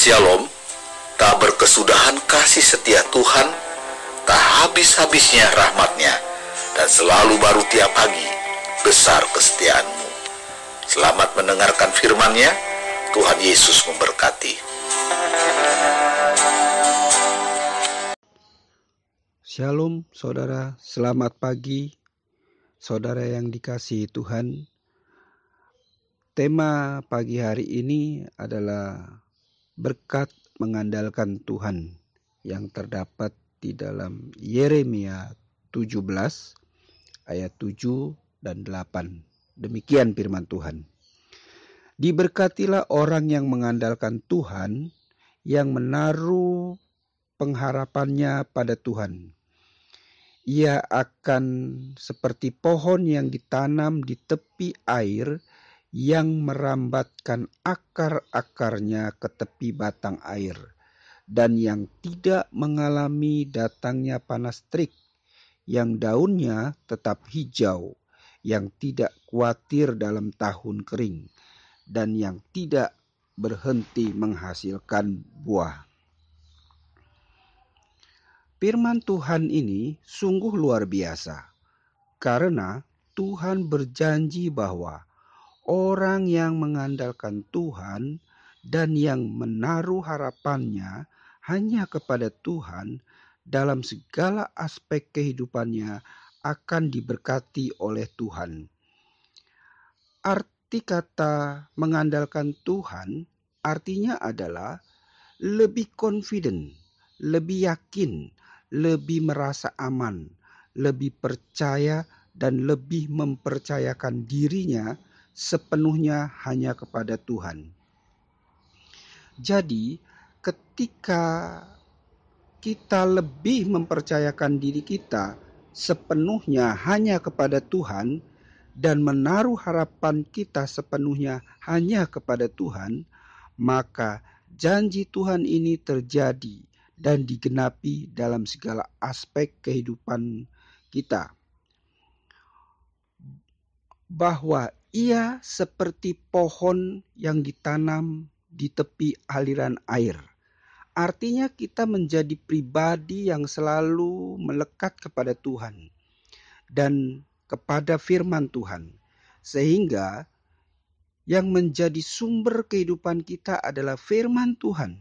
Shalom, tak berkesudahan kasih setia Tuhan, tak habis-habisnya rahmatnya, dan selalu baru tiap pagi, besar kesetiaanmu. Selamat mendengarkan firman-Nya, Tuhan Yesus memberkati. Shalom saudara, selamat pagi saudara yang dikasihi Tuhan. Tema pagi hari ini adalah berkat mengandalkan Tuhan yang terdapat di dalam Yeremia 17 ayat 7 dan 8. Demikian firman Tuhan. Diberkatilah orang yang mengandalkan Tuhan, yang menaruh pengharapannya pada Tuhan. Ia akan seperti pohon yang ditanam di tepi air yang merambatkan akar-akarnya ke tepi batang air dan yang tidak mengalami datangnya panas terik, yang daunnya tetap hijau, yang tidak khawatir dalam tahun kering, dan yang tidak berhenti menghasilkan buah. Firman Tuhan ini sungguh luar biasa, karena Tuhan berjanji bahwa orang yang mengandalkan Tuhan dan yang menaruh harapannya hanya kepada Tuhan dalam segala aspek kehidupannya akan diberkati oleh Tuhan. Arti kata mengandalkan Tuhan artinya adalah lebih confident, lebih yakin, lebih merasa aman, lebih percaya dan lebih mempercayakan dirinya sepenuhnya hanya kepada Tuhan. Jadi, ketika kita lebih mempercayakan diri kita sepenuhnya hanya kepada Tuhan dan menaruh harapan kita sepenuhnya hanya kepada Tuhan, maka janji Tuhan ini terjadi dan digenapi dalam segala aspek kehidupan kita. Bahwa ia seperti pohon yang ditanam di tepi aliran air. Artinya kita menjadi pribadi yang selalu melekat kepada Tuhan dan kepada firman Tuhan. Sehingga yang menjadi sumber kehidupan kita adalah firman Tuhan.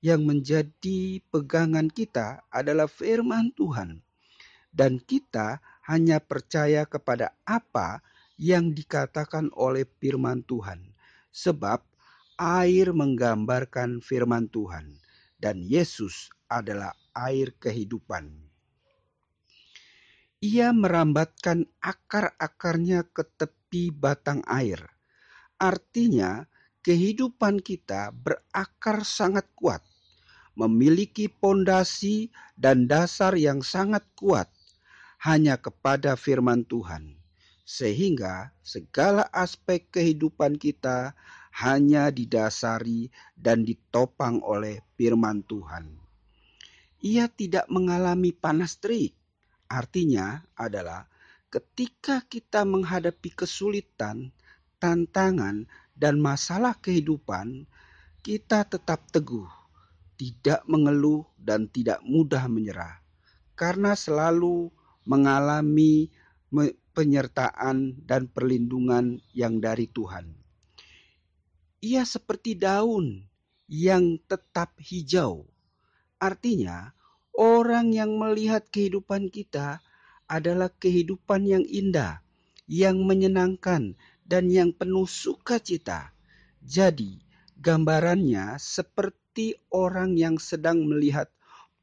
Yang menjadi pegangan kita adalah firman Tuhan. Dan kita hanya percaya kepada apa yang dikatakan oleh firman Tuhan. Sebab air menggambarkan firman Tuhan dan Yesus adalah air kehidupan. Ia merambatkan akar-akarnya ke tepi batang air. Artinya, kehidupan kita berakar sangat kuat, memiliki pondasi dan dasar yang sangat kuat hanya kepada firman Tuhan sehingga segala aspek kehidupan kita hanya didasari dan ditopang oleh firman Tuhan. Ia tidak mengalami panas terik. Artinya adalah ketika kita menghadapi kesulitan, tantangan, dan masalah kehidupan, kita tetap teguh, tidak mengeluh, dan tidak mudah menyerah, karena selalu mengalami penyertaan dan perlindungan yang dari Tuhan. Ia seperti daun yang tetap hijau. Artinya, orang yang melihat kehidupan kita adalah kehidupan yang indah, yang menyenangkan, dan yang penuh sukacita. Jadi, gambarannya seperti orang yang sedang melihat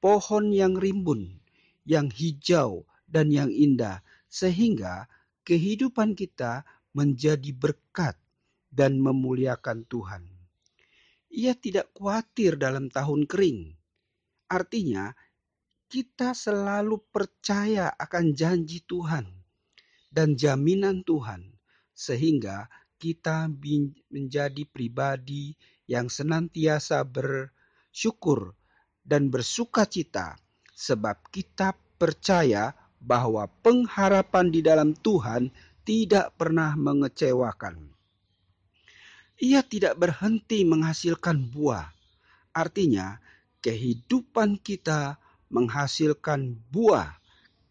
pohon yang rimbun, yang hijau, dan yang indah, sehingga kehidupan kita menjadi berkat dan memuliakan Tuhan. Ia tidak khawatir dalam tahun kering. Artinya, kita selalu percaya akan janji Tuhan dan jaminan Tuhan, sehingga kita menjadi pribadi yang senantiasa bersyukur dan bersuka cita, sebab kita percaya bahwa pengharapan di dalam Tuhan tidak pernah mengecewakan. Ia tidak berhenti menghasilkan buah. Artinya, kehidupan kita menghasilkan buah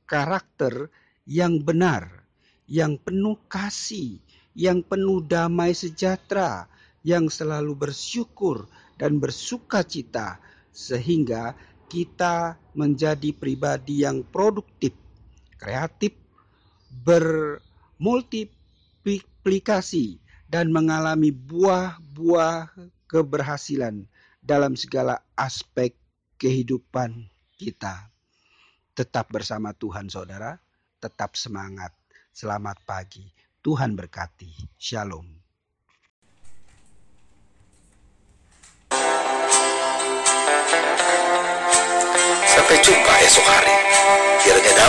karakter yang benar, yang penuh kasih, yang penuh damai sejahtera, yang selalu bersyukur dan bersuka cita, sehingga kita menjadi pribadi yang produktif, kreatif, bermultiplikasi, dan mengalami buah-buah keberhasilan dalam segala aspek kehidupan kita. Tetap bersama Tuhan, saudara. Tetap semangat. Selamat pagi. Tuhan berkati. Shalom. Sampai jumpa esok.